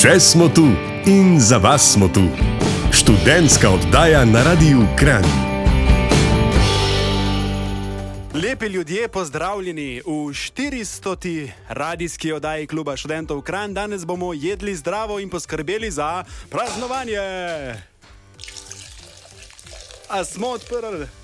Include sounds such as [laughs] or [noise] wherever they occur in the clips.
Še smo tu in za vas smo tu. Študentska oddaja na Radiu Kran. Lepi ljudje, pozdravljeni v 400. radijski oddaji kluba študentov Kran. Danes bomo jedli zdravo in poskrbeli za praznovanje. A smo odprli?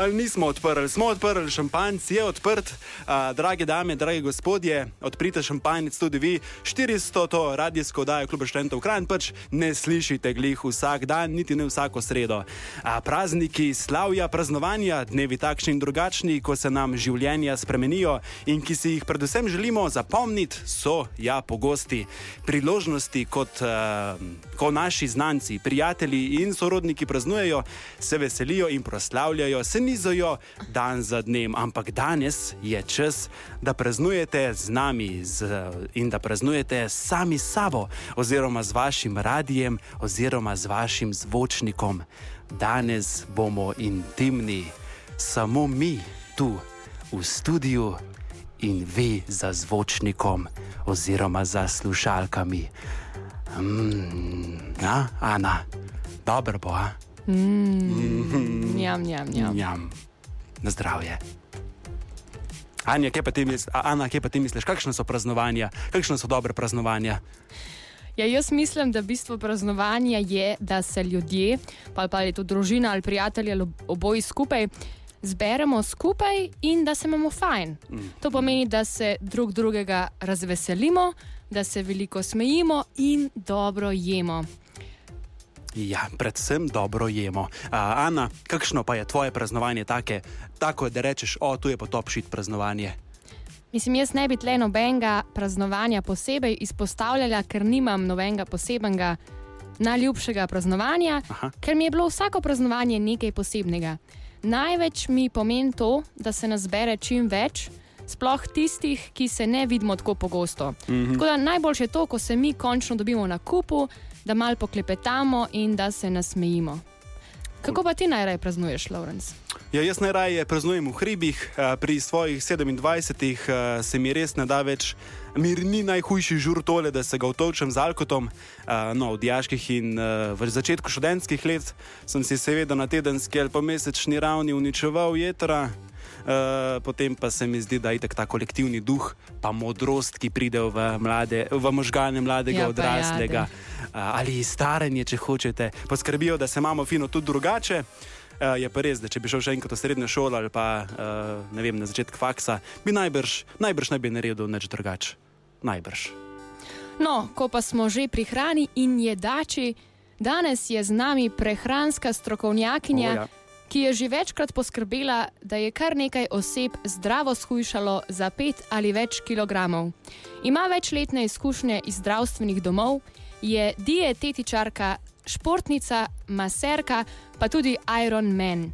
Ali nismo odprli? Smo odprli, šampanjec je odprt. A, drage dame, dragi gospodje, odprite šampanjec tudi vi. 400. to radijsko oddajo kluba študentov Kran pač ne slišite glih vsak dan, niti ne vsako sredo. A, prazniki slavja, praznovanja, dnevi takšni in drugačni, ko se nam življenja spremenijo in ki si jih predvsem želimo zapomniti, so ja pogosti. Priložnosti, kot uh, ko naši znanci, prijatelji in sorodniki praznujejo, se veselijo in proslavljajo, se nizajo dan za dnem, ampak danes je čas, da praznujete z nami z, in da praznujete sami sabo, oziroma z vašim radijem, oziroma z vašim zvočnikom. Danes bomo intimni, samo mi tu v studiu in vi za zvočnikom, oziroma za slušalkami. Mm, ja, Ana, dobro bo. A? Njam, njam, njam. Njam. Na zdravje. Anja, kaj pa ti misliš, Ana, kaj pa ti misliš, kakšne so praznovanja, kakšne so dobre praznovanja? Ja, jaz mislim, da bistvo praznovanja je, da se ljudje, pa, pa ali to družina ali prijatelji ali oboji skupaj, zberemo skupaj in da se imamo fajn. To pomeni, da se drug drugega razveselimo, da se veliko smejimo in dobro jemo. Ja, predvsem dobro jemo. A, Ana, kakšno pa je tvoje praznovanje take, tako da rečeš, o, tu je pa top šit praznovanje. Mislim, jaz ne bi tle nobenega praznovanja posebej izpostavljala, ker nimam nobenega posebnega najljubšega praznovanja, Aha. ker mi je bilo vsako praznovanje nekaj posebnega. Največ mi pomeni to, da se nas zbere čim več, sploh tistih, ki se ne vidimo tako pogosto. -hmm. Tako da najboljše je to, ko se mi končno dobimo na kupu, da mal poklepetamo in da se nasmejimo. Kako pa ti najraje praznuješ, Lawrence? Ja, jaz najraje praznujem v hribih, a, pri svojih 27 a, se mi res ne da več. Mir ni najhujši žur tole, da se ga utovčem z alkotom. A, No, v diaških in v začetku študentskih let sem si seveda na tedenski ali pa mesečni ravni uničeval jedra. Uh, potem pa se mi zdi, da je ta kolektivni duh, pa modrost, ki pride v, mlade, v možgane mladega, Ja, odraslega, uh, ali staranje, če hočete, poskrbijo, da se imamo fino tudi drugače. Uh, je pa res, da če bi šel še enkrat v srednjo šolo ali pa uh, vem, na začetek faksa, bi najbrž, najbrž ne bi naredil nič drugače. Najbrž. No, ko pa smo že pri hrani in jedači, danes je z nami prehranska strokovnjakinja, O, ja. Ki je že večkrat poskrbela, da je kar nekaj oseb zdravo shujšalo za pet ali več kilogramov. Ima večletne izkušnje iz zdravstvenih domov, je dietetičarka, športnica, maserka, pa tudi Iron Man.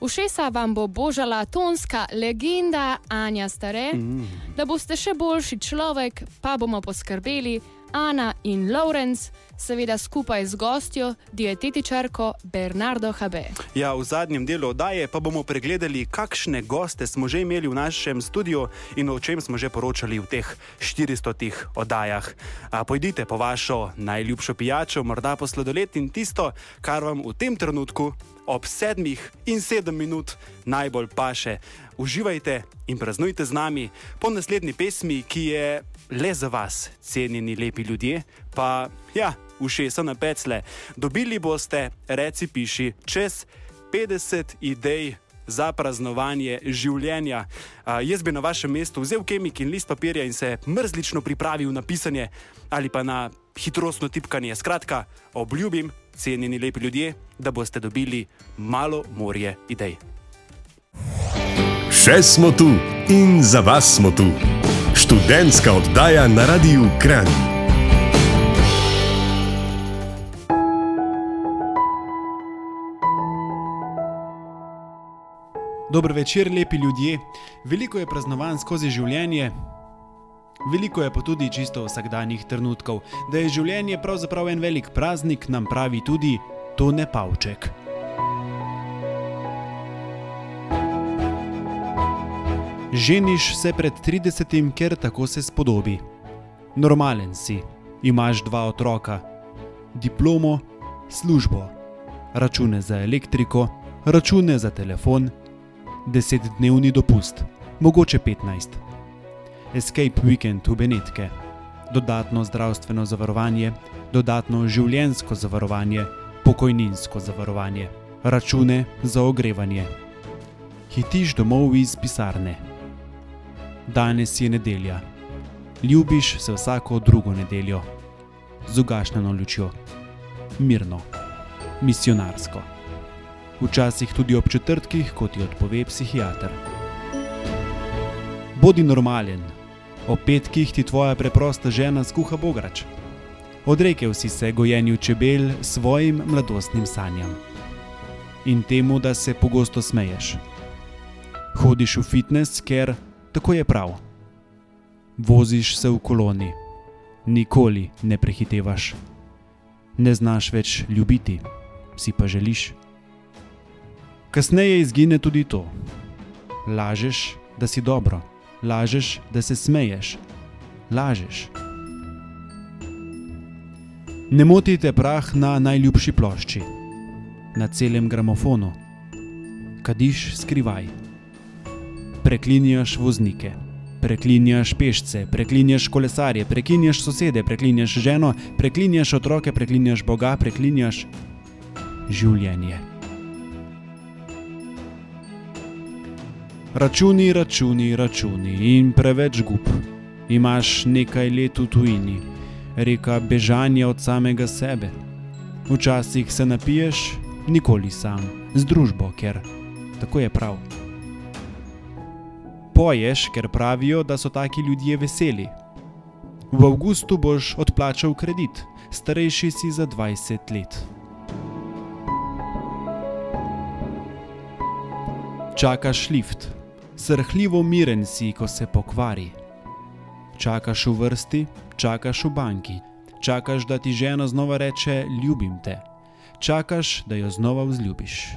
Ušesa vam bo božala tonska legenda Anja Stare, mm. da boste še boljši človek, pa bomo poskrbeli Ana in Lawrence, seveda skupaj z gostjo, dietetičarko Bernardo Habe. Ja, v zadnjem delu oddaje pa bomo pregledali, kakšne goste smo že imeli v našem studiu in o čem smo že poročali v teh 400 oddajah. A, pojdite po vašo najljubšo pijačo, morda po sladoled in tisto, kar vam v tem trenutku ob sedmih in sedem minut najbolj paše. Uživajte in praznujte z nami po naslednji pesmi, ki je le za vas, cenjeni lepi ljudje, pa ja, ušesa na pecle. Dobili boste, reci piši, čez 50 idej. Za praznovanje življenja. A, jaz bi na vašem mestu vzel kemik in list papirja in se mrzlično pripravil na pisanje ali pa na hitrostno tipkanje. Skratka, obljubim, cenjeni lepi ljudje, da boste dobili malo morje idej. Še smo tu in za vas smo tu. Študentska oddaja na Radiu Kran. Dobro večer, lepi ljudje. Veliko je praznovanj skozi življenje, veliko je pa tudi čisto vsakdanjih trenutkov. Da je življenje pravzaprav en velik praznik, nam pravi tudi Tone Pavček. Ženiš se pred 30, ker tako se spodobi. Normalen si, imaš dva otroka, diplomo, službo, račune za elektriko, račune za telefon, desetdnevni dopust, mogoče 15, escape weekend v Benetke, dodatno zdravstveno zavarovanje, dodatno življensko zavarovanje, pokojninsko zavarovanje, račune za ogrevanje. Hitiš domov iz pisarne. Danes je nedelja. Ljubiš se vsako drugo nedeljo, z ugašnjeno lučjo, mirno, misionarsko. Včasih tudi ob četrtkih, kot ti odpove psihiater. Bodi normalen, ob petkih ti tvoja preprosta žena skuha bograč. Odrekel si se gojenju čebel svojim mladostnim sanjam in temu, da se pogosto smeješ. Hodiš v fitness, ker tako je prav. Voziš se v koloni, nikoli ne prehitevaš. Ne znaš več ljubiti, si pa želiš. Kasneje izgine tudi to. Lažeš, da si dobro, lažeš, da se smeješ, lažeš. Ne moti te prah na najljubši plošči, na celem gramofonu. Kadiš skrivaj. Preklinjaš voznike, preklinjaš pešce, preklinjaš kolesarje, preklinjaš sosede, preklinjaš ženo, preklinjaš otroke, preklinjaš Boga, preklinjaš življenje. Računi, računi, računi in preveč gub. Imaš nekaj let v tujini, reka bežanja od samega sebe. Včasih se napiješ, nikoli sam, z družbo, ker tako je prav. Poješ, ker pravijo, da so taki ljudje veseli. V avgustu boš odplačal kredit, starejši si za 20 let. Čakaš lift, srhljivo miren si, ko se pokvari. Čakaš v vrsti, čakaš v banki, čakaš, da ti žena znova reče: Ljubim te, čakaš, da jo znova vzljubiš.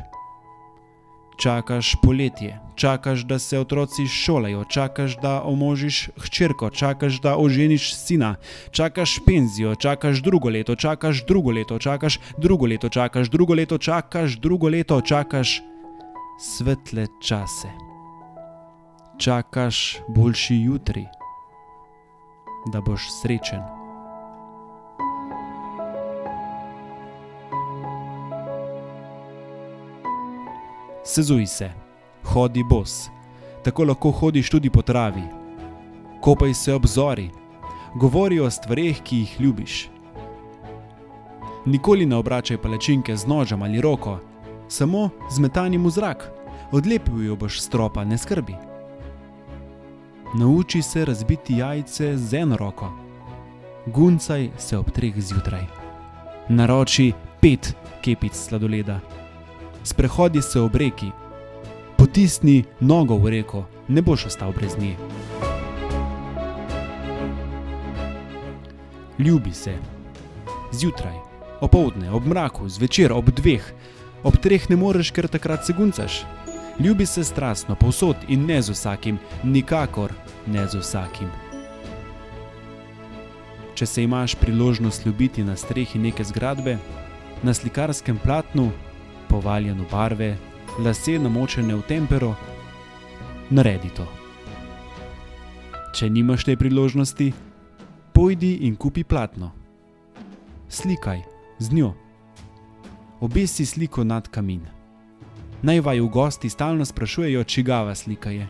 Čakaš poletje, čakaš, da se otroci šolajo, čakaš, da omožiš hčerko, čakaš, da oženiš sina, čakaš penzijo, čakaš drugo leto, čakaš drugo leto, čakaš drugo leto, čakaš drugo leto, čakaš drugo leto, čakaš svetle čase. Čakaš boljši jutri, da boš srečen. Sezuj se, hodi bos, tako lahko hodiš tudi po travi. Kopaj se obzori, govori o stvareh, ki jih ljubiš. Nikoli ne obračaj palačinke z nožem ali roko, samo z metanjem v zrak, odlepil jo boš stropa, ne skrbi. Nauči se razbiti jajce z eno roko, guncaj se ob treh zjutraj. Naroči pet kepic sladoleda. Sprehodi se ob reki, potisni nogo v reko, ne boš ostal brez nje. Ljubi se. Zjutraj, opoldne, ob mraku, zvečer, ob dveh, ob treh ne moreš, ker takrat se guncaš. Ljubi se strastno, povsod in ne z vsakim, nikakor ne z vsakim. Če se imaš priložnost ljubiti na strehi neke zgradbe, na slikarskem platnu, povaljen v barve, lase namočene v tempero, naredi to. Če nimaš te priložnosti, pojdi in kupi platno. Slikaj z njo. Obesi sliko nad kamin. Naj vaju gosti stalno sprašujejo, čigava slika je.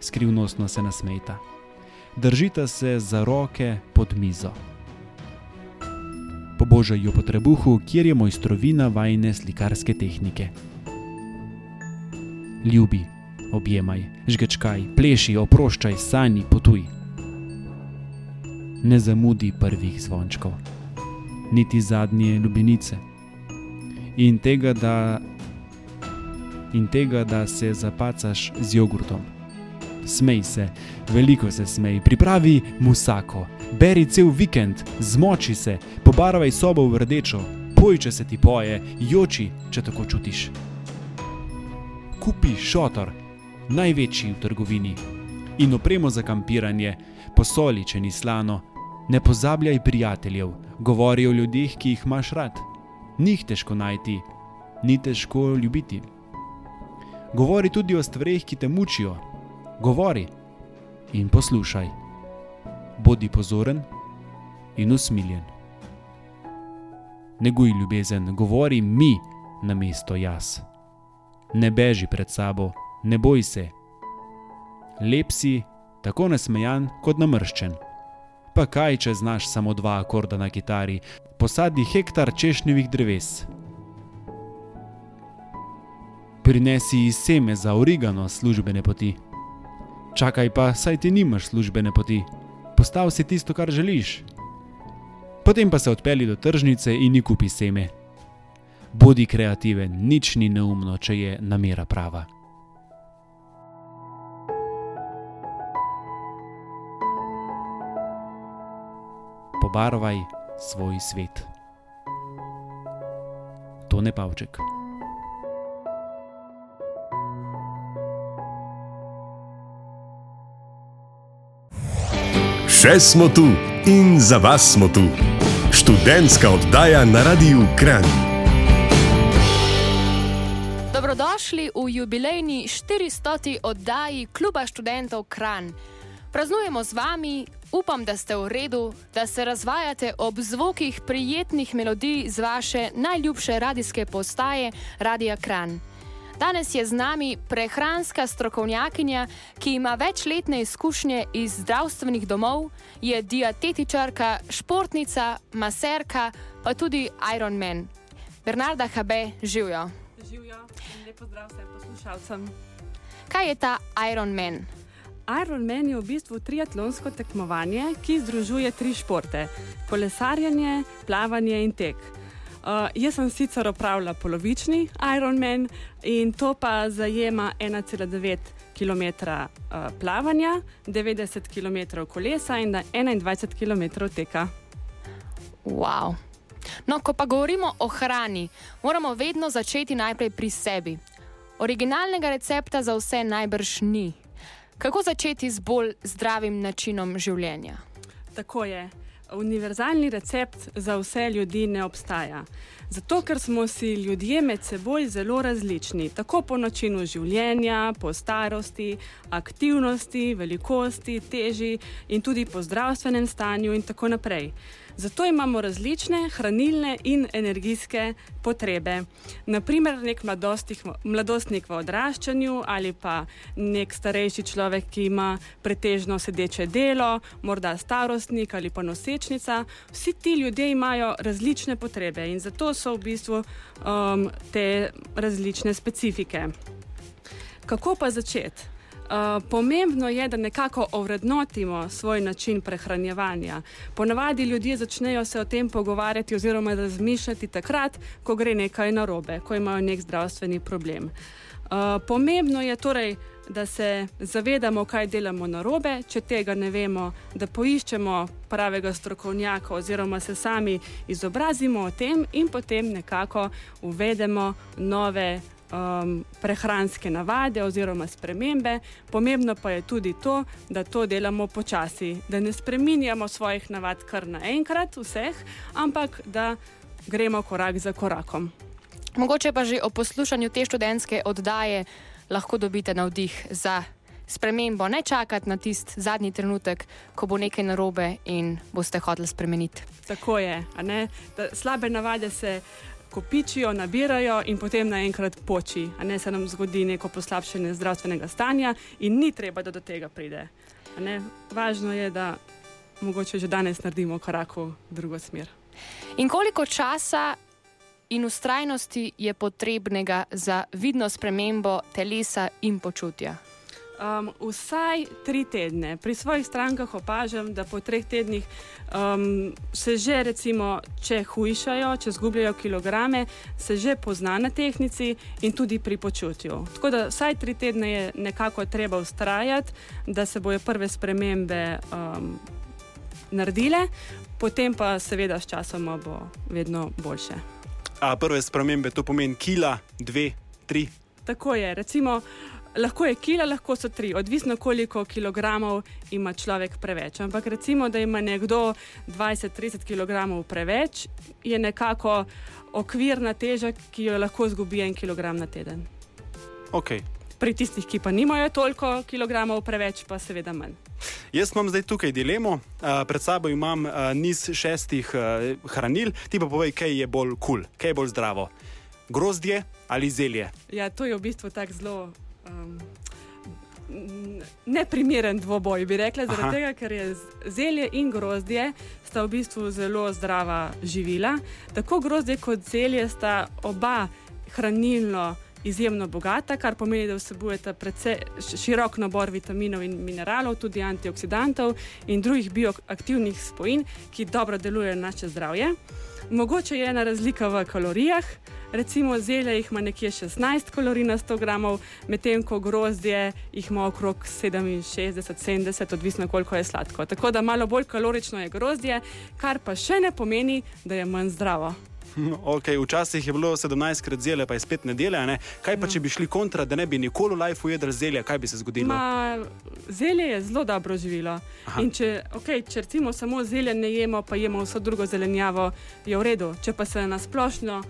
Skrivnostno se nasmejta. Držita se za roke pod mizo. Pobožajo po trebuhu, kjer je mojstrovina vajne slikarske tehnike. Ljubi, objemaj, žgečkaj, pleši, oproščaj, sanji, potuj. Ne zamudi prvih zvončkov, niti zadnje ljubenice. In tega, da, in tega, da se zapacaš z jogurtom. Smej se, veliko se smej, pripravi musako, beri cel vikend, zmoči se, pobarvaj sobo v rdečo, poj, če se ti poje, joči, če tako čutiš. Kupi šotor, največji v trgovini, in opremo za kampiranje, posoli, če ni slano, Ne pozabljaj prijateljev, govori o ljudeh, ki jih imaš rad. Ni jih težko najti, ni težko ljubiti. Govori tudi o stvarih, ki te mučijo. Govori in poslušaj. Bodi pozoren in usmiljen. Neguj ljubezen, govori mi na mesto jaz. Ne beži pred sabo, ne boj se. Lep si, tako nasmejan kot namrščen. Pa kaj, če znaš samo dva akorda na kitari, posadi hektar češnjevih dreves. Prinesi seme za origano službene poti. Čakaj pa, saj ti nimaš službene poti. Postav si tisto, kar želiš. Potem pa se odpeli do tržnice in ji kupi seme. Bodi kreativen, nič ni neumno, če je namera prava. Pobarvaj svoj svet. To ne pavček. Še smo tu in za vas smo tu. Študentska oddaja na Radiu Kran. Dobrodošli v jubilejni 400. oddaji Kluba študentov Kran. Praznujemo z vami, upam, da ste v redu, da se razvajate ob zvokih prijetnih melodij z vaše najljubše radijske postaje Radia Kran. Danes je z nami prehranska strokovnjakinja, ki ima večletne izkušnje iz zdravstvenih domov, je dietetičarka, športnica, maserka, pa tudi Ironman. Bernarda Habe, živijo. Živijo in lepo zdrav vsem poslušalcem. Kaj je ta Ironman? Ironman je v bistvu triatlonsko tekmovanje, ki združuje tri športe: kolesarjenje, plavanje in tek. Uh, jaz sem sicer opravila polovični Ironman in to pa zajema 1,9 km uh, plavanja, 90 km kolesa in 21 km teka. Wow. No, ko pa govorimo o hrani, moramo vedno začeti najprej pri sebi. Originalnega recepta za vse najbrž ni. Kako začeti z bolj zdravim načinom življenja? Tako je. Univerzalni recept za vse ljudi ne obstaja. Zato, ker smo si ljudje med seboj zelo različni, tako po načinu življenja, po starosti, aktivnosti, velikosti, teži in tudi po zdravstvenem stanju in tako naprej. Zato imamo različne hranilne in energijske potrebe. Naprimer, nek mladostnik v odraščanju ali pa nek starejši človek, ki ima pretežno sedeče delo, morda starostnik ali pa nosečnica. Vsi ti ljudje imajo različne potrebe in zato so v bistvu um, te različne specifike. Kako pa začeti? Uh, pomembno je, da nekako ovrednotimo svoj način prehranjevanja. Ponavadi ljudje začnejo se o tem pogovarjati oziroma razmišljati takrat, ko gre nekaj narobe, ko imajo nek zdravstveni problem. Uh, pomembno je torej, da se zavedamo, kaj delamo narobe, če tega ne vemo, da poiščemo pravega strokovnjaka oziroma se sami izobrazimo o tem in potem nekako uvedemo nove um, prehranske navade oziroma spremembe. Pomembno pa je tudi to, da to delamo počasi, da ne spreminjamo svojih navad kar naenkrat, vseh, ampak da gremo korak za korakom. Mogoče pa že o poslušanju te študentske oddaje lahko dobite navdih za spremembo. Ne čakati na tisti zadnji trenutek, ko bo nekaj narobe in boste hoteli spremeniti. Tako je. Slabe navade se kopičijo, nabirajo in potem naenkrat poči. A ne se nam zgodi neko poslabšanje zdravstvenega stanja in ni treba, da do tega pride. Važno je, da mogoče že danes naredimo korak v drugo smer. In koliko časa in ustrajnosti je potrebnega za vidno spremembo telesa in počutja? Um, vsaj tri tedne. Pri svojih strankah opažam, da po treh tednih um, se že, recimo, če hujšajo, če zgubljajo kilograme, se že pozna na tehnici in tudi pri počutju. Tako da vsaj tri tedne je nekako treba ustrajati, da se bojo prve spremembe um, naredile, potem pa seveda s časom bo vedno boljše. A prve spremembe to pomeni kila, dve, tri. Tako je. Recimo, Lahko je kila, lahko so tri, odvisno koliko kilogramov ima človek preveč. Ampak recimo, da ima nekdo 20-30 kg preveč, je nekako okvirna teža, ki jo lahko zgubi en kilogram na teden. Okay. Pri tistih, ki pa nimajo toliko kilogramov preveč, pa seveda manj. Jaz imam zdaj tukaj dilemo. Pred sabo imam niz šestih hranil, ti pa povej, kaj je bolj kul, cool, kaj je bolj zdravo. Grozdje ali zelje? Ja, to je v bistvu tako zelo. Um, Neprimeren dvoboj, bi rekla, zaradi tega, ker je zelje in grozdje sta v bistvu zelo zdrava živila. Tako grozdje kot zelje sta oba hranilno izjemno bogata, kar pomeni, da vsebujeta precej širok nabor vitaminov in mineralov, tudi antioksidantov in drugih bioaktivnih spojin, ki dobro delujejo na naše zdravje. Mogoče je ena razlika v kalorijah. Recimo zelje jih ima nekje 16 kalorij na 100 gramov, medtem ko grozdje jih ima okrog 67-70, odvisno koliko je sladko. Tako da malo bolj kalorično je grozdje, kar pa še ne pomeni, da je manj zdravo. [laughs] Okay, včasih je bilo 17 krat zelje, pa je spet nedelja. Ne? Kaj pa, če bi šli kontra, da ne bi nikoli v lifeu jedli zelje, kaj bi se zgodilo? Ma, zelje je zelo dobro živilo. Če, okay, če recimo samo zelje ne jemo, pa jemo vso drugo zelenjavo, je v redu. Če pa se nasplošno,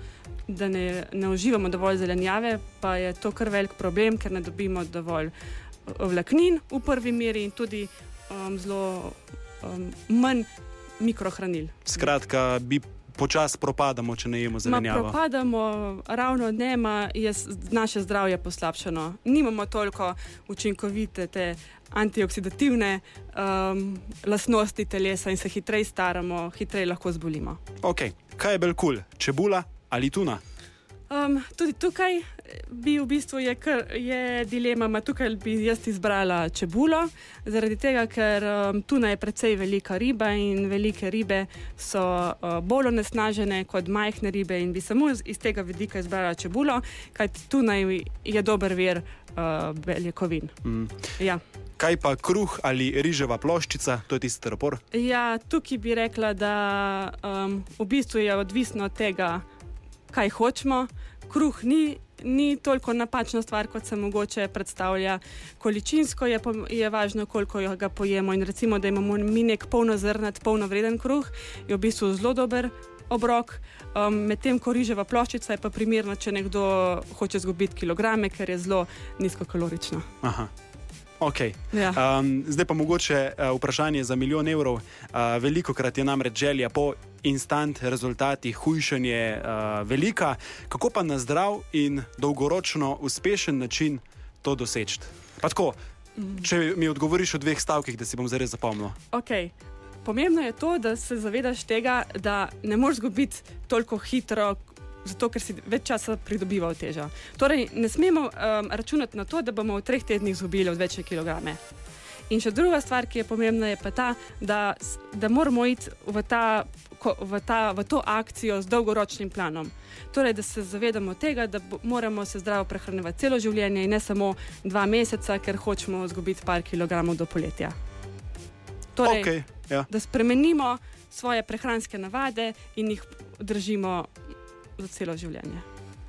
da ne, ne uživamo dovolj zelenjave, pa je to kar velik problem, ker ne dobimo dovolj uh, vlaknin v prvi meri in tudi um, zelo um, manj mikrohranil. Skratka, bi počasi propadamo, če ne jemo zelenjave. Propadamo, ravno ne, je naše zdravje poslabšano. Nimamo toliko učinkovite te antioksidativne um, lastnosti telesa in se hitreje staramo, hitreje lahko zbolimo. Okay. Kaj je bolj kul, cool? čebula ali tuna? Um, tudi tukaj bi v bistvu je, kar, je dilema, ma tukaj bi jaz izbrala čebulo, zaradi tega, ker um, tuna je precej velika riba in velike ribe so uh, bolj onesnažene kot majhne ribe in bi samo iz, iz tega vidika izbrala čebulo, kajti tuna je dober vir uh, beljakovin. Mm. Ja. Kaj pa kruh ali riževa ploščica, to je tisti ropor? Ja, tukaj bi rekla, da um, v bistvu je odvisno od tega, kaj hočemo. Kruh ni ni toliko napačna stvar, kot se mogoče predstavlja. Količinsko je, je važno, koliko ga pojemo. In recimo, da imamo mi nek polnozrnat, polnovreden kruh, je v bistvu zelo dober. Obrok, um, medtem ko riževa ploščica je pa primerna, če nekdo hoče izgubiti kilograme, ker je zelo nizkokalorična. Aha. Okay. Ja. Um, zdaj pa mogoče uh, vprašanje za milijon evrov. Uh, veliko krat je namreč želja po instant rezultatih, hujšanje uh, velika. Kako pa na zdrav in dolgoročno uspešen način to doseči? Tako, mm. če mi odgovoriš v dveh stavkih, da si bom zares zapomnil. Okay. Pomembno je to, da se zavedaš tega, da ne moreš zgubiti toliko hitro, zato ker si več časa pridobival težo. Torej, ne smemo um, računati na to, da bomo v treh tednih izgubili večje kilograme. In še druga stvar, ki je pomembna, je pa ta, da, da moramo iti v, ta, v, ta, v to akcijo z dolgoročnim planom. Torej, da se zavedamo tega, da moramo se zdravo prehranjevati celo življenje in ne samo dva meseca, ker hočemo izgubiti par kilogramov do poletja. Torej, okay, ja. Da spremenimo svoje prehranske navade in jih držimo za celo življenje.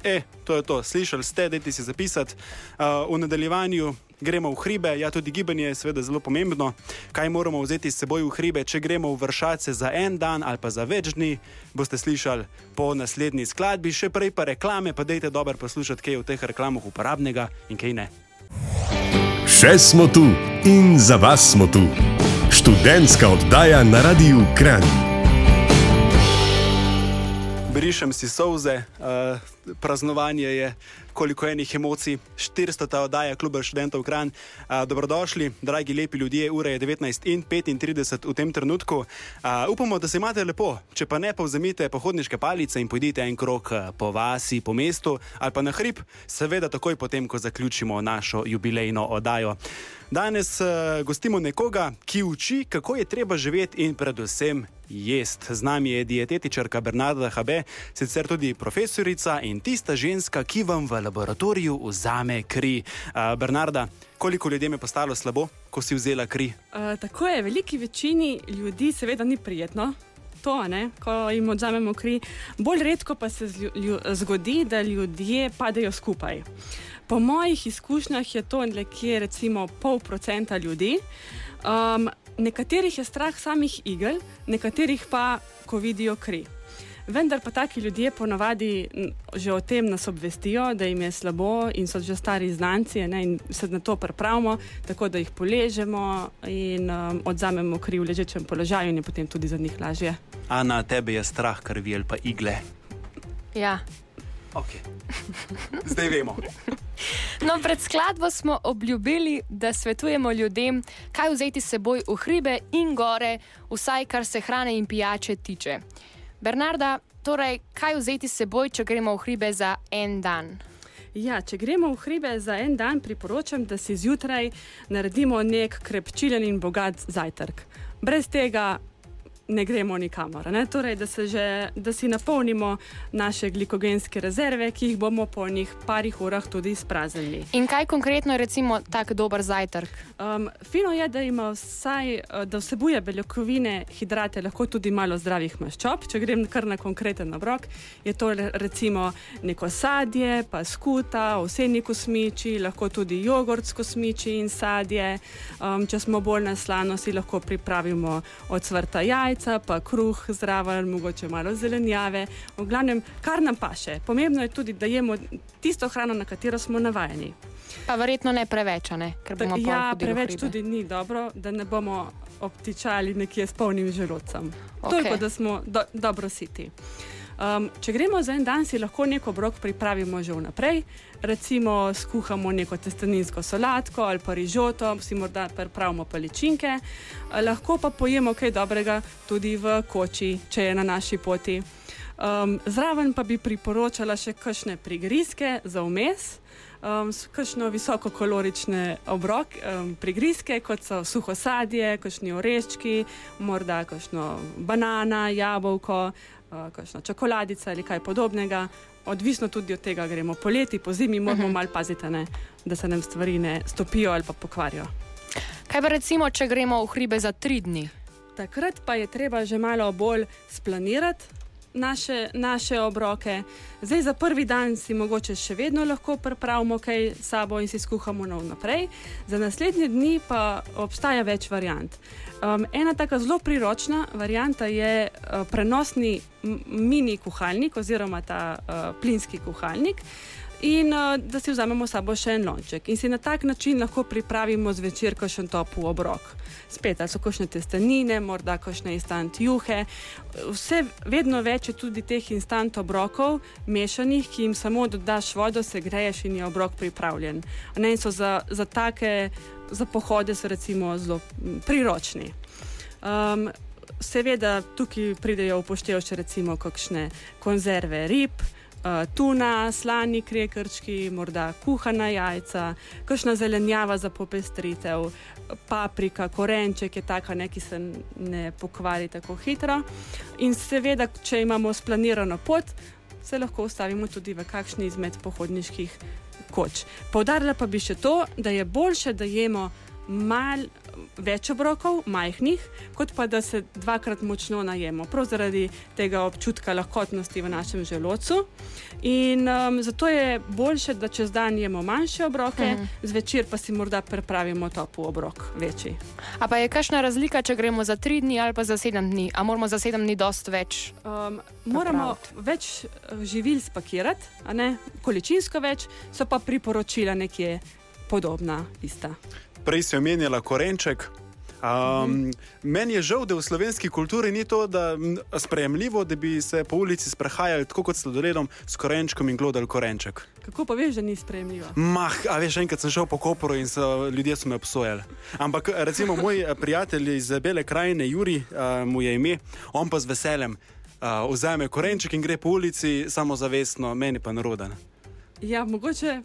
E, to je to, slišali ste, da si zapisati. Uh, v nadaljevanju gremo v hribe, ja, tudi gibanje je seveda zelo pomembno. Kaj moramo vzeti s seboj v hribe, če gremo v vršace za en dan ali pa za več dni, boste slišali po naslednji skladbi, še prej pa reklame, pa dejte dobro poslušati, kaj je v teh reklamah uporabnega in kaj ne. Še smo tu in za vas smo tu. Študentska oddaja na radiju Kran brišem si solze, uh, praznovanje je, koliko enih emocij, 400 ta oddaja kluba študentov Kran. Uh, dobrodošli, dragi lepi ljudje, ura je 19 in 35 v tem trenutku. Uh, upamo, da se imate lepo, če pa ne, pa vzemite pohodniške palice in pojdite en krok po vasi, po mestu ali pa na hrib, seveda takoj potem, ko zaključimo našo jubilejno oddajo. Danes uh, gostimo nekoga, ki uči, kako je treba živeti in predvsem jest. Z nami je dietetičarka Bernarda Habe, sicer tudi profesorica in tista ženska, ki vam v laboratoriju vzame kri. Uh, Bernarda, koliko ljudem je postalo slabo, ko si vzela kri? Uh, tako je, veliki večini ljudi seveda ni prijetno. to, ne, ko jim odzamemo kri. Bolj redko pa se zgodi, da ljudje padejo skupaj. Po mojih izkušnjah je to nekje recimo pol procenta ljudi. Um, nekaterih je strah samih igel, nekaterih pa, ko vidijo kri. Vendar pa taki ljudje ponavadi že o tem nas obvestijo, da jim je slabo in so že stari znanci ne, in se na to pripravimo, tako da jih poležemo in um, odzamemo kri v ležečem položaju in je potem tudi za njih lažje. Ana, tebe je strah krvi ali pa igle. Ja. Okay. Zdaj vemo. No, pred skladbo smo obljubili, da svetujemo ljudem, kaj vzeti s seboj v hribe in gore, vsaj kar se hrane in pijače tiče. Bernarda, torej, kaj vzeti s seboj, če gremo v hribe za en dan? Ja, če gremo v hribe za en dan, priporočam, da si zjutraj naredimo nek krepčilen in bogat zajtrk. Brez tega ne gremo nikamor. Ne? Torej, da, že, da si napolnimo naše glikogenske rezerve, ki jih bomo po njih parih urah tudi izpraznili. In kaj konkretno je recimo tak dober zajtrk? Um, fino je, da ima vsaj, da vsebuje beljakovine, hidrate, lahko tudi malo zdravih maščob. Če grem kar na konkreten obrok, je to recimo neko sadje, pa skuta, osebni kosmiči, lahko tudi jogurt s kosmiči in sadje. Um, če smo bolj na slano, si lahko pripravimo od svrta jajca jajca, pa kruh zraven, mogoče malo zelenjave, v glavnem, kar nam paše. Pomembno je tudi, da jemo tisto hrano, na katero smo navajeni. Pa verjetno ne preveč, ne? ker bomo ja, preveč tudi ni dobro, da ne bomo obtičali nekje s polnim želodcem. Okay. Toliko, da smo do, dobro siti. Um, če gremo za en dan, si lahko neko obrok pripravimo že vnaprej. Recimo, skuhamo neko testeninsko solatko ali pa rižoto, si morda pripravimo paličinke. Lahko pa pojemo kaj dobrega tudi v koči, če je na naši poti. Um, zraven pa bi priporočala še kakšne prigrizke za vmes. Um, kakšno visokokalorične obrok, um, prigrizke, kot so suho sadje, kakšni oreščki, morda kakšno banana, jabolko, kakšna čokoladica ali kaj podobnega. Odvisno tudi od tega, gremo poleti, po zimi, moramo uh mhm. -huh. malo paziti, ne, da se nam stvari ne stopijo ali pa pokvarijo. Kaj pa recimo, če gremo v hribe za tri dni? Takrat pa je treba že malo bolj splanirati, naše, naše obroke. Zdaj za prvi dan si mogoče še vedno lahko pripravimo kaj sabo in si skuhamo na naprej, za naslednje dni pa obstaja več variant. Um, ena tako zelo priročna varianta je uh, prenosni mini kuhalnik oziroma ta uh, plinski kuhalnik in uh, da si vzamemo sabo še en lonček in si na tak način lahko pripravimo zvečer kakšen topel obrok. Spet, so kakšne testenine, morda kakšne instant juhe. Vse vedno več je tudi teh instant obrokov, mešanih, ki jim samo dodaš vodo, se greješ in je obrok pripravljen. Ne, in so za, za take, za pohode recimo zelo priročni. Um, seveda tukaj pridejo upoštevo še recimo kakšne konzerve rib, tuna, slani krekrčki, morda kuhana jajca, kakšna zelenjava za popestritev, paprika, korenček je taka, ne, ki se ne pokvari tako hitro. In seveda, če imamo splanirano pot, se lahko ustavimo tudi v kakšni izmed pohodniških koč. Povdarila pa bi še to, da je boljše, da jemo malo več obrokov, majhnih, kot pa da se dvakrat močno najemo, prav zaradi tega občutka lahkotnosti v našem želodcu. In um, zato je boljše, da čez dan jemo manjše obroke, mm. zvečer pa si morda pripravimo topel obrok, večji. A pa je kakšna razlika, če gremo za tri dni ali pa za sedem dni? A moramo za sedem dni dosti več? Um, moramo več uh, živil spakirati, količinsko več, so pa priporočila nekje podobna, ista prej si omenjala korenček. Um, mhm. Meni je žal, da v slovenski kulturi ni to sprejemljivo, da bi se po ulici sprehajali tako kot sladoledom s korenčkom in glodali korenček. Kako pa veš, da ni sprejemljivo? Mah, a veš, enkrat sem šel po Koporu in so, ljudje so me obsojali. Ampak recimo moj eh, prijatelj iz Bele krajine, Juri, uh, mu je ime, on pa z veseljem uh, vzame korenček in gre po ulici samozavestno, meni pa naroden. Ja, mogoče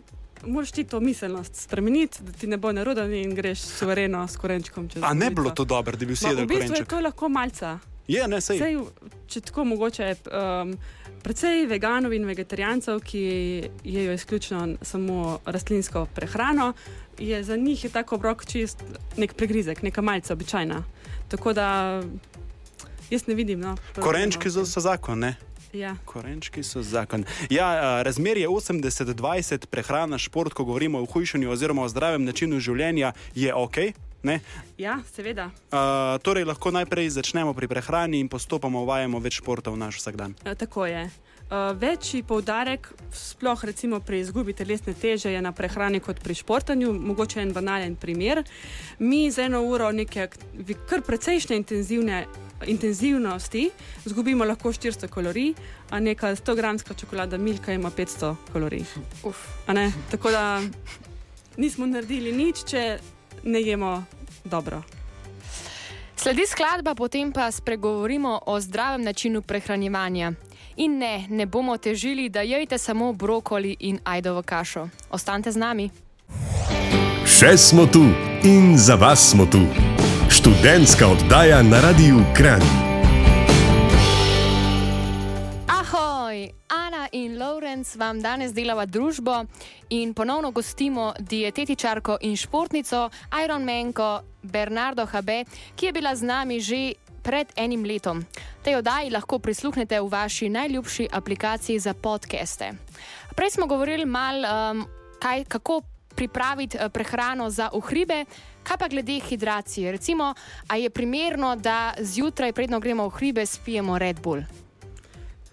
moraš ti to miselnost spremeniti, da ti ne bo narodno in greš suvereno s korenčkom čez. A ne bilo to dobro, da bi vsi jedli korenček? Je to lahko malce. Je, ne, sej. sej. Če tako mogoče. Um, Predvsej veganov in vegetarijancev, ki jedo izključno samo rastlinsko prehrano, je za njih je tako obrok čist nek pregrizek, neka malce običajna. Tako da Jaz ne vidim. No, Korenčki so, so zakon, ne? Ja. Korenčki so zakon. Ja, a, razmerje 80-20 prehrana, šport, ko govorimo o hujšanju oziroma o zdravem načinu življenja, je ok. Ne? ja, seveda. Uh, torej, lahko najprej začnemo pri prehrani in postopoma uvajamo več športa v naš vsakdan. E, Tako je. Uh, večji poudarek, sploh recimo pri izgubi telesne teže, je na prehrani kot pri športanju. Mogoče en banalen primer. Mi z eno uro neke kar precejšnje intenzivne. Intenzivnosti izgubimo lahko 400 kalorij, a neka 100-gramska čokolada Milka ima 500 kalorij. Uf. A ne? Tako da nismo naredili nič, če ne jemo dobro. Sledi skladba, potem pa spregovorimo o zdravem načinu prehranjevanja. In ne, ne bomo težili, da jejte samo brokoli in ajdovo kašo. Ostanite z nami. Še smo tu in za vas smo tu. Študentska oddaja na Radiu Kran. Ahoj, Ana in Lorenz vam danes delava družbo in ponovno gostimo dietetičarko in športnico Ironmanko Bernardo Habe, ki je bila z nami že pred enim letom. Tej oddaji lahko prisluhnete v vaši najljubši aplikaciji za podcaste. Prej smo govorili malo, um, kaj, kako pripraviti eh, prehrano za uhribe. Kaj pa glede hidracije? Recimo, a je primerno, da zjutraj, predno gremo v hribe, spijemo Red Bull?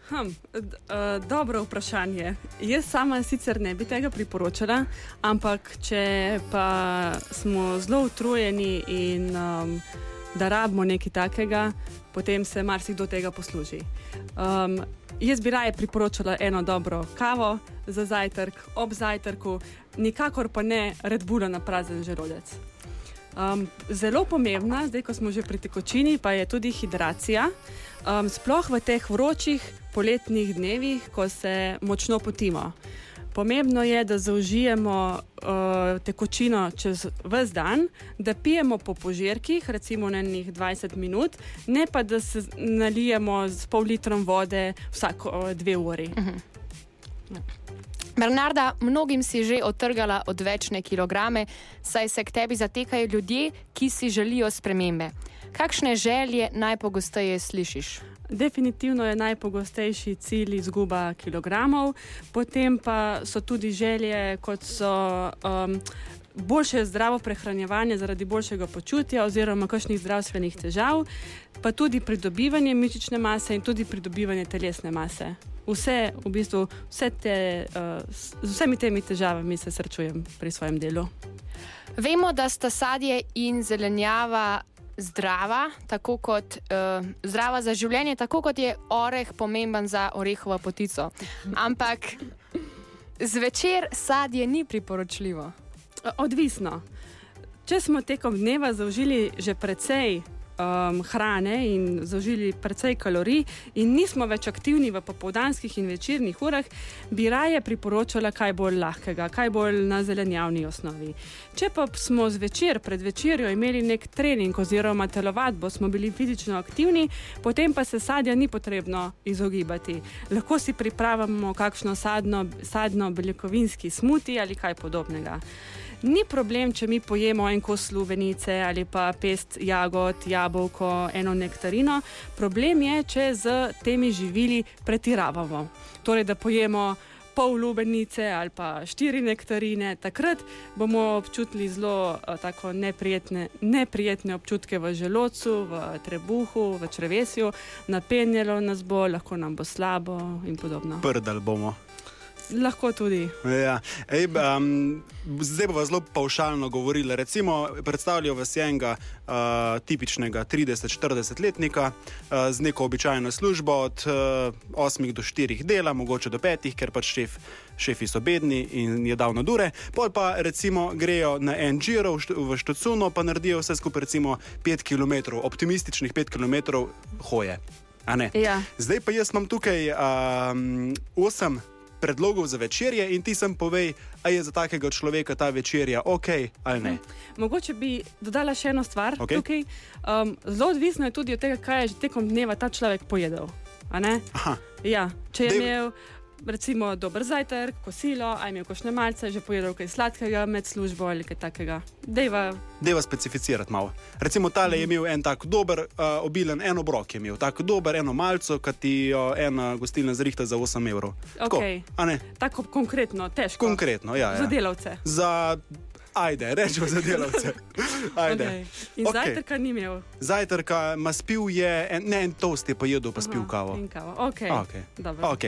Hm, uh, dobro vprašanje. Jaz sama sicer ne bi tega priporočala, ampak če pa smo zelo utrujeni in um, da rabimo nekaj takega, potem se marsikdo tega posluži. Um, jaz bi raje priporočala eno dobro kavo za zajtrk, ob zajtrku, nikakor pa ne Red Bulla na prazen želodec. Um, zelo pomembna, zdaj ko smo že pri tekočini, pa je tudi hidracija. Um, sploh v teh vročih poletnih dnevih, ko se močno potimo. Pomembno je, da zaužijemo uh, tekočino čez vse dan, da pijemo po požirkih, recimo na enih 20 minut, ne pa da se nalijemo z pol litrom vode vsako uh, dve uri. Bernarda, mnogim si že otrgala odvečne kilograme, saj se k tebi zatekajo ljudje, ki si želijo spremembe. Kakšne želje najpogosteje slišiš? Definitivno je najpogostejši cilj izguba kilogramov, potem pa so tudi želje, kot so um, boljše zdravo prehranjevanje zaradi boljšega počutja oziroma kakšnih zdravstvenih težav, pa tudi pridobivanje mišične mase in tudi pridobivanje telesne mase. Vse, v bistvu, vse te, uh, z vsemi temi težavami se srečujem pri svojem delu. Vemo, da sta sadje in zelenjava zdrava, tako kot uh, zdrava za življenje, tako kot je oreh pomemben za orehovo potico. Ampak zvečer sadje ni priporočljivo. Odvisno. Če smo tekom dneva zaužili že precej um, hrane in zaužili precej kalorij, in nismo več aktivni v popoldanskih in večernih urah, bi raje priporočala kaj bolj lahkega, kaj bolj na zelenjavni osnovi. Če pa smo zvečer, pred večerjo imeli nek trening oziroma telovadbo, smo bili fizično aktivni, potem pa se sadja ni potrebno izogibati. Lahko si pripravimo kakšno sadno, sadno beljakovinski smuti ali kaj podobnega. Ni problem, če mi pojemo en kos lubenice ali pa pest jagod, jabolko, eno nektarino. Problem je, če z temi živili pretiravamo. Torej, da pojemo pol lubenice ali pa štiri nektarine, takrat bomo občutili zelo eh, tako neprijetne, neprijetne občutke v želodcu, v trebuhu, v črevesju, napenjalo nas bo, lahko nam bo slabo in podobno. Prdal bomo. Lahko tudi. Ja. Ej, um, zdaj bomo zelo paušalno govorili. Recimo, predstavljajo vas enega uh, tipičnega 30-40 letnika uh, z neko običajno službo od uh, 8 do 4 dela, mogoče do 5, ker pač šef, šefi so bedni in je dal na dure. Pol pa recimo grejo na en giro v, št v Štocuno, pa naredijo vse skupaj recimo 5 km, optimističnih 5 km hoje. Ja. Zdaj pa jaz imam tukaj um, osem predlogov za večerje in ti sem povej, ali je za takega človeka ta večerja ok ali ne. Mogoče bi dodala še eno stvar Okej. tukaj. Um, zelo odvisno je tudi od tega, kaj je že tekom dneva ta človek pojedel. Ja, če je Dej- imel recimo dober zajtrk, kosilo, aj imel košne malce, že pojedel kaj sladkega med službo ali kaj takega. Dejva, Deva specificirati malo. Recimo, tale je imel en tak dober, uh, obilen, en obrok je imel, tako dober, eno malco, ki ti uh, ena gostilna zrihta za 8 evrov. Tako, ne? tako konkretno, težko. Konkretno, ja. Za ja. delavce. Za, ajde, rečemo za delavce. [laughs] Ajde. Okay. In okay. zajtrka ni imel. Zajtrka, ma spil je, en, ne en toast je pa jedel, pa spil Aha, kavo. In kavo. Okay. Okay. Dobro. ok,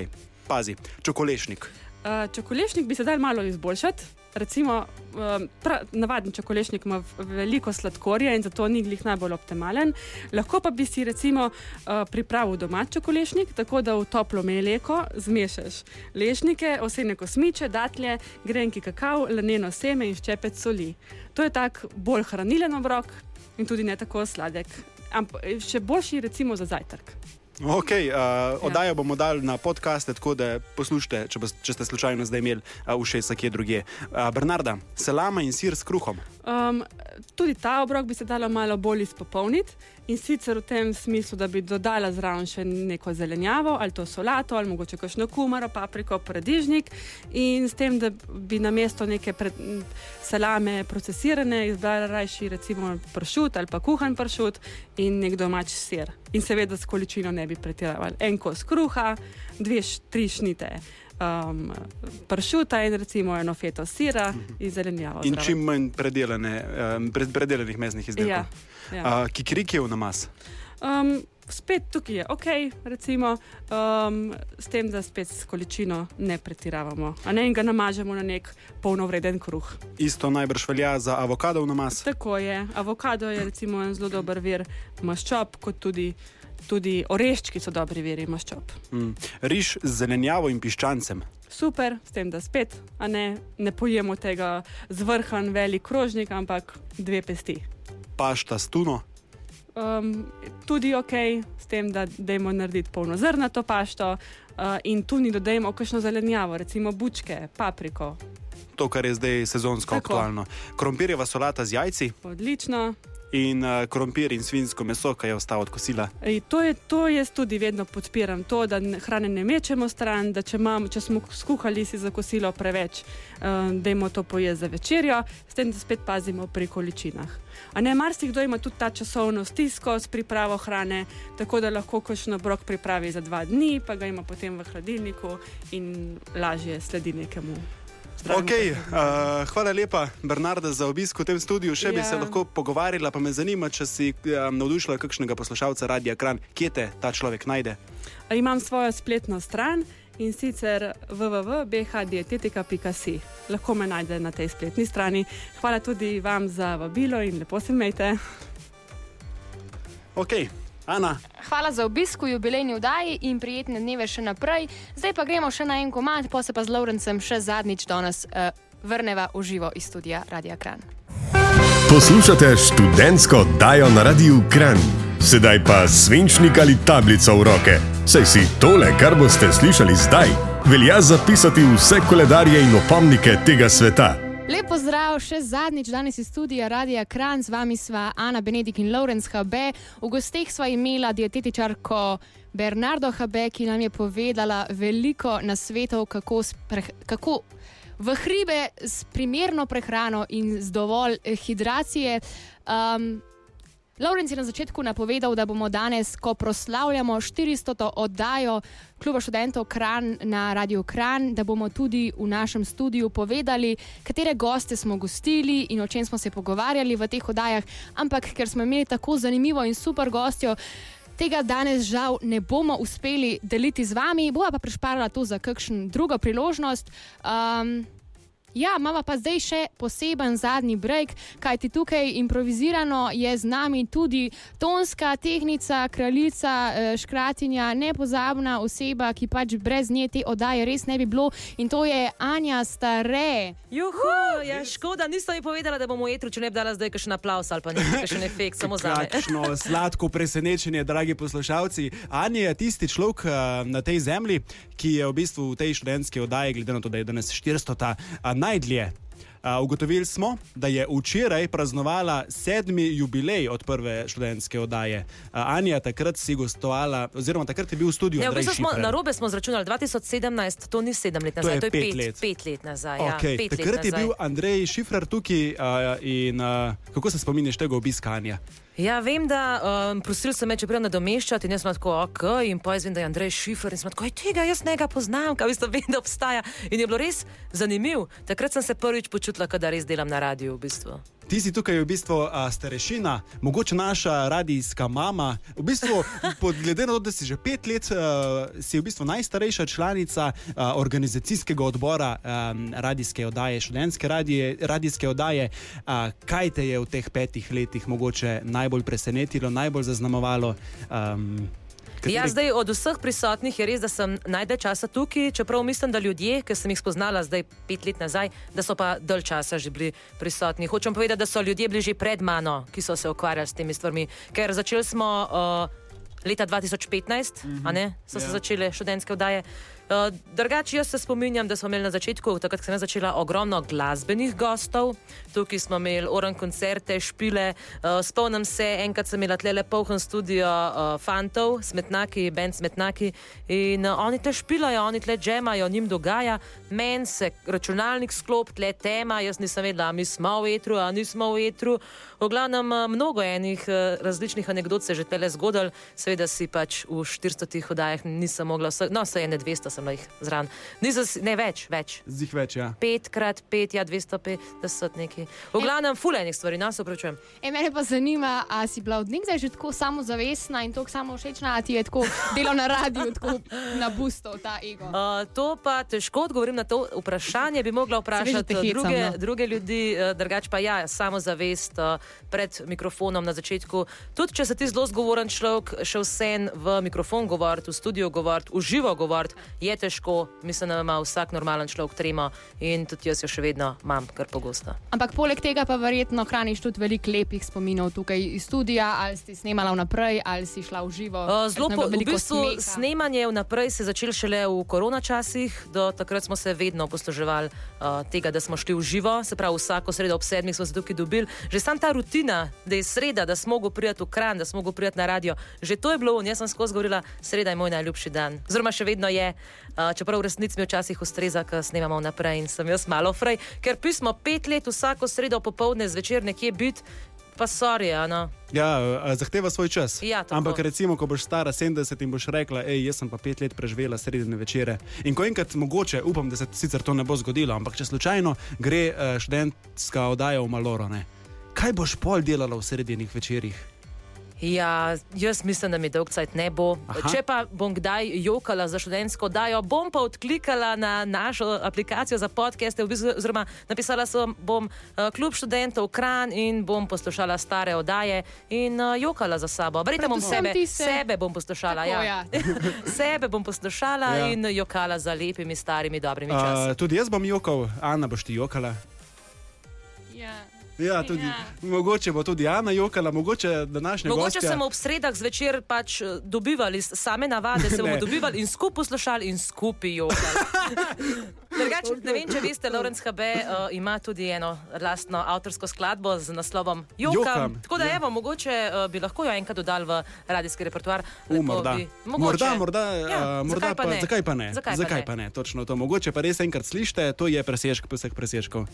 pazi, čokolešnik. Uh, čokolešnik bi se dal malo izboljšati. Recimo, um, pra, navaden čokolešnik ima veliko sladkorja in zato ni glih najbolj optimalen. Lahko pa bi si recimo uh, pripravil domač čokolešnik, tako da v toplo mleko zmešaš lešnike, osene kosmiče, datlje, grenki kakav, laneno seme in ščepec soli. To je tak bolj hranilen obrok in tudi ne tako sladek. Ampak še boljši recimo za zajtrk. Ok, uh, oddajo bomo dali na podkaste, tako da poslušajte, če, če ste slučajno zdaj imeli uh, ušesa kje drugje. Uh, Bernarda, salama in sir s kruhom. Um, tudi ta obrok bi se dalo malo bolj izpopolniti in sicer v tem smislu, da bi dodala zraven še neko zelenjavo, ali to solato, ali mogoče kakšno kumaro, papriko, paradižnik in s tem, da bi na mesto neke pred, salame procesirane izbrala rajši recimo pršut ali pa kuhan pršut in nek domač sir. In seveda s količino ne bi pretiravali. En kos kruha, dve, tri šnite. Um, pršuta in recimo eno feto sira in zelenjavo. In zraven. čim manj predelane, um, pred, predelanih mesnih izdelkov. Ja, ja. Uh, Kikirikijev namaz. Um, spet tukaj je ok, recimo, um, s tem, da spet s količino ne pretiravamo. A ne in ga namažemo na nek polnovreden kruh. Isto najbrž velja za avokadov namaz. Tako je. Avokado je recimo en zelo dober vir maščob, kot tudi, tudi oreščki so dobri viri maščob. Mm. Riž z zelenjavo in piščancem. Super, s tem, da spet ne, ne pojemo tega zvrhan velik krožnik, ampak dve pesti. Pašta s tuno. Um, tudi ok, s tem, da dajmo narediti polnozrnato pašto uh, in tu ni dodajmo kakšno zelenjavo, recimo bučke, papriko. To, kar je zdaj sezonsko Tako. aktualno. Krompirjeva solata z jajci Odlično. In uh, krompir in svinsko meso, ki je ostalo od kosila. Ej, to, je, to jaz tudi vedno podpiram, to, da ne- hrane ne mečemo stran, da če, imam, če smo skuhali si za kosilo preveč, um, dajmo to pojesti za večerjo, s tem, da spet pazimo pri količinah. A ne, marsikdo ima tudi ta časovno stisko s pripravo hrane, tako da lahko kakšen obrok pripravi za dva dni, pa ga ima potem v hladilniku in lažje sledi nekemu. Okay, uh, hvala lepa, Bernarda, za obisk v tem studiu. Še bi Ja. se lahko pogovarjala, pa me zanima, če si um, navdušila kakšnega poslušalca Radia Kran. Kje te ta človek najde? A Imam svojo spletno stran in sicer www.bhdietetika.si. Lahko me najde na tej spletni strani. Hvala tudi vam za vabilo in lepo se imejte. Ok, Ana, Hvala za obisk v jubilejni vdaji in prijetne dneve še naprej. Zdaj pa gremo še na en komad, pa se pa z Laurencem še zadnjič danes uh, vrneva v živo iz studia Radia Kran. Poslušate študentsko oddajo na Radiu Kran. Sedaj pa svinčnik ali tablico v roke. Saj si tole, kar boste slišali zdaj, velja zapisati vse koledarje in opomnike tega sveta. Lep pozdrav še zadnjič danes iz studia Radia Kran, z vami sva Ana Benedik in Lorenz HB. V gosteh sva imela dietetičarko Bernardo HB, ki nam je povedala veliko nasvetov, kako, spre- kako v hribe s primerno prehrano in z dovolj hidracije. Um, Lorenz je na začetku napovedal, da bomo danes, ko proslavljamo 400. oddajo Kluba študentov Kran na Radio Kran, da bomo tudi v našem studiu povedali, katere goste smo gostili in o čem smo se pogovarjali v teh oddajah. Ampak ker smo imeli tako zanimivo in super gostjo, tega danes žal ne bomo uspeli deliti z vami, bova pa prišparala to za kakšno drugo priložnost. Um, Ja, imamo pa zdaj še poseben zadnji break, kajti tukaj improvizirano je z nami tudi tonska tehnica, kraljica, eh, škratinja, nepozabna oseba, ki pač brez nje te oddaje res ne bi bilo in to je Anja Stare. Juhu, ja, škoda, niste mi povedali, da bomo jetru, če ne bi dala zdaj kakšen aplaus ali pa nekaj, kakšen efekt, samo za me. kakšno sladko presenečenje, dragi poslušalci. Anja je tisti človek uh, na tej zemlji, ki je v bistvu v tej študentski oddaji, glede na to, da je danes 400, uh, najdlje A, ugotovili smo, da je včeraj praznovala sedmi jubilej od prve študentske oddaje. A, Anja, takrat si gostovala, oziroma takrat je bil v studiu. Ne, v bistvu smo na robe smo zračunali 2017, to ni sedem let nazaj, je to je pet let. pet let nazaj. Okay. Ja, pet Takrat let je nazaj. bil Andrej Šifrer tukaj uh, in uh, kako se spomniš tega obiska Anja? Ja, vem, da um, prosil sem me, če pridem nadomeščati in jaz sem tako, ok, in pa jaz vem, da je Andrej Šifer in sem tako, "Ej, tega jaz ne ga poznam, kaj isto vem, da obstaja. In je bilo res zanimivo. Takrat sem se prvič počutila, da res delam na radiju v bistvu. Ti si tukaj v bistvu uh, starešina, mogoče naša radijska mama. V bistvu, [laughs] pod, glede na to, da si že pet let, uh, si v bistvu najstarejša članica uh, organizacijskega odbora um, radijske oddaje, študentske radije, radijske oddaje. Uh, kaj te je v teh petih letih mogoče najbolj presenetilo, najbolj zaznamovalo? Um, Ja, zdaj od vseh prisotnih je res, da sem najdalj časa tukaj, čeprav mislim, da ljudje, ki sem jih spoznala zdaj pet let nazaj, da so pa dalj časa že bili prisotni. Hočem povedati, da so ljudje bili že pred mano, ki so se ukvarjali s temi stvarmi. Ker začeli smo uh, leta 2015, mm -hmm. a ne, so se Ja. začele študentske vdaje. Uh, drugače, jaz se spominjam, da smo imeli na začetku, takrat sem začela, ogromno glasbenih gostov. Tukaj smo imeli oren koncerte, špile. Uh, spomnim se, enkrat sem imela tle poln studio uh, fantov, smetnaki, bend smetnaki. In uh, oni tle špilajo, oni tle džemajo, njim dogaja. Meni se računalnik sklop, tle tema, jaz nisem vedela, mi smo v etru, a nismo v etru. V glavnem, uh, mnogo enih uh, različnih anegdot se je že tele zgodil, seveda si pač v 400 oddajah nisem mogla, vse, no, se je ne 200 sem jih zraven. Si- ne več, več. Zdih več, ja. Petkrat pet, ja, 250 neki. V glavnem, fulejnih stvari, nas no, opravičujem. E, mene pa zanima, ali si bila od nekdaj že tako samozavestna in tako samo všečna, ali ti je tako delo na radiju, tako nabustov ta ego. Uh, to pa težko odgovorim na to vprašanje, bi mogla vprašati hecam, druge, no. druge ljudi, uh, drugače pa ja, samozavest uh, pred mikrofonom na začetku. Tudi če si ti zelo zgovoren človek, še vsem v mikrofon govoriti, v studio govoriti, v živo govoriti, je težko. Mislim, da ima vsak normalen človek tremo in tudi jaz jo še vedno imam, kar pogosto. Ampak poleg tega pa verjetno hraniš tudi veliko lepih spominov tukaj iz studia, ali si snemala vnaprej, ali si šla v živo. Uh, Zelo po, v bistvu smeha. snemanje vnaprej se je začelo šele v korona časih, do takrat smo se vedno posluževali uh, tega, da smo šli v živo, se pravi vsako sredo ob sedmih smo se tukaj dobili. Že sam ta rutina, da je sreda, da smo mogli priti v kran, da smo mogli priti na radio, že to je bilo, in jaz sem skozi govorila, sreda je moj najljubši dan. Oziroma še vedno je, uh, čeprav v resnici mi včasih ustreza, ker snemamo vnaprej in sem jaz malo frej, ker pismo pet let vsako sredo popovdne zvečer nekje biti, pa sorry, ano. Ja, uh, zahteva svoj čas. Ja, tako. Ampak recimo, ko boš stara 70 in boš rekla, hej, jaz sem pa pet let preživela sredine večere. In ko enkrat mogoče, upam, da se sicer to ne bo zgodilo, ampak če slučajno gre uh, študentska oddaja v Maloro, ne? kaj boš pol delala v sredinih večerih? Ja, jaz mislim, da mi dolg cajt ne bo. Aha. Če pa bom kdaj jokala za študentsko dajo, bom pa odklikala na našo aplikacijo za podcaste, v bistvu, oziroma napisala sem, bom uh, klub študentov Kran in bom poslušala stare oddaje in uh, jokala za sabo. Verjetno bom sebe, se- sebe bom poslušala. Tako, Ja. ja. [laughs] sebe bom poslušala Ja. ja. in jokala za lepimi, starimi, dobrimi časi. Uh, tudi jaz bom jokal, Ana boš ti jokala. Ja. Ja, tudi, Ja. mogoče bo tudi Ana jokala, mogoče današnja Mogoče gostja. smo ob sredah zvečer pač eh, dobivali same navade, se bomo dobivali in skupaj poslušali in skupaj jokali. [laughs] Drugače, ne vem, če veste, Lorenz HB uh, ima tudi eno lastno avtorsko skladbo z naslovom Jokam. Jokam, Tako da, ja. evo, mogoče uh, bi lahko jo enkrat dodali v radijski repertoar. U, morda. bi- Morda, morda, Ja, uh, morda zakaj pa ne? Zakaj pa ne? Zakaj pa zakaj ne? pa ne? Točno to. Mogoče pa res enkrat slišite, to je presežek vseh presežkov.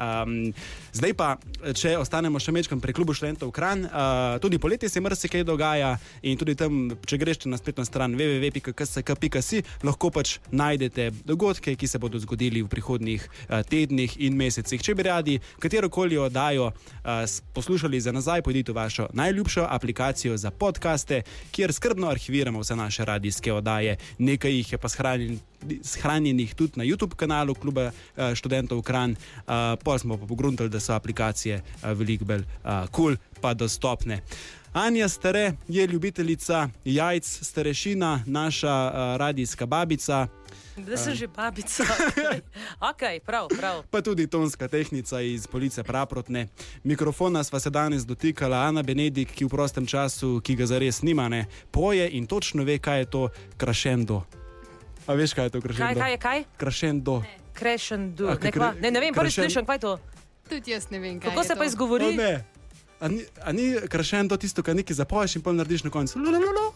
Um, zdaj pa, če ostanemo še mečkam pri klubu študentov Kran, uh, tudi poletje se marsikaj dogaja in tudi tam, če greš na spletno stran www.ksk.si, lahko pač najdete dogodke, ki se bodo zgodili v prihodnjih uh, tednih in mesecih. Če bi radi katerokoli oddajo uh, poslušali za nazaj, pojdite v vašo najljubšo aplikacijo za podkaste, kjer skrbno arhiviramo vse naše radijske oddaje. Nekaj jih je pa shranjen- shranjenih tudi na YouTube kanalu Kluba eh, študentov Kran, uh, pa smo pa pogruntali, da so aplikacije uh, veliko bolj uh, kul, cool, pa dostopne. Anja Stare je ljubiteljica jajc, starešina, naša uh, radijska babica. Da sem že babica. [laughs] ok, prav, prav. pa tudi tonska tehnica iz police Praprotne. Mikrofona sva se danes dotikala Ana Benedik, ki v prostem času, ki ga zares nima, ne, poje in točno ve, kaj je to krašendo. A veš, kaj je to krašendo? Kaj, kaj je kaj? Krašendo. Crash and do. A, Ne, kva, kre- ne, ne vem, prvič slišim, kaj je to. Tudi jaz ne vem, kaj Kako je se to. pa izgovori? O, ne. A ni, a ni krašen to tisto, kar nekaj zapoješ in pol narediš na koncu? Lulululu.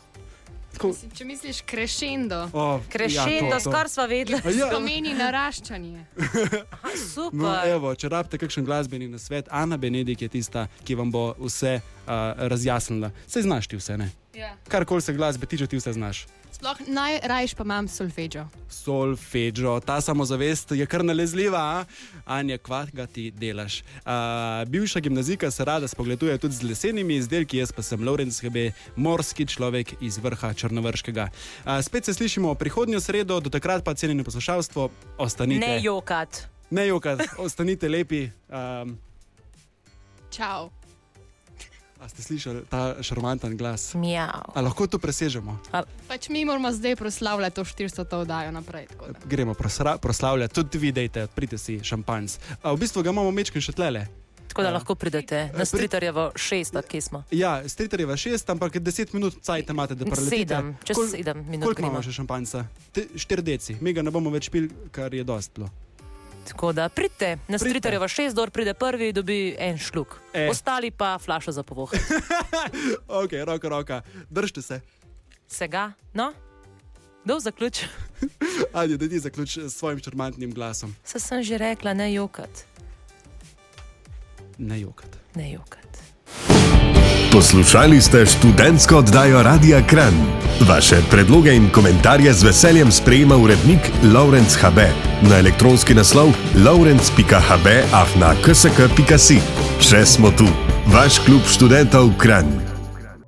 Tako, Mislim, Če misliš krešendo, o, Krešendo, ja, skoraj sva vedela. A Ja, pomeni naraščanje. Aha, no, Super. evo, če rabite kakšen glasbeni nasvet, Ana Benedik je tista, ki vam bo vse uh, razjasnila. Sej znaš ti vse, ne? Ja. Karkoli se glasbe tiče, ti vse znaš. Sploh najrajš pa imam solfeggio. Solfeggio, ta samozavest je kar nalezljiva, a? Anja, kva ga ti delaš. Uh, bivša gimnazika se rada spogleduje tudi z lesenimi izdelki, jaz pa sem Lorenz Hebe, morski človek iz vrha Črnovrškega. Uh, spet se slišimo prihodnjo sredo, do takrat pa cenjeno poslušalstvo, ostanite. Ne jokat. Ne jokat, ostanite lepi. Um, Čau. A ste slišali ta šarmanten glas? Mjav. A lahko to presežemo? Pač mi moramo zdaj proslavljati to 400 oddajo naprej. tako da. Gremo proslavljati, tudi vi dejte, pridite si šampanc. A, v bistvu ga imamo mečken še tlele. Tako da lahko pridete na Stritarjevo šest, od kje smo. Ja, Stritarjeva šest, ampak 10 minut cajt imate, da preletite. Sedem, čez Kol- sedem minut Koliko imamo še šampanca? Te- Štiri deci, mi ga ne bomo več pil, kar je dost bilo. Tako da pridite na Pridite. Stritarjevo šest, dor pride prvi, dobi en šluk. E. Ostali pa flašo za povoh. [laughs] Ok, roka, roka, držite se. Vsega, no? Kdo zaključ? [laughs] Ajde, da ti zaključ s svojim šarmantnim glasom. Se sem že rekla, ne jokat. Ne jokat. Ne jokat. Poslušali ste študentsko oddajo Radia Kran. Vaše predloge in komentarje z veseljem sprejema urednik Laurence HB na elektronski naslov laurence.hb afna ksk.si. Še smo tu, vaš klub študentov Kran.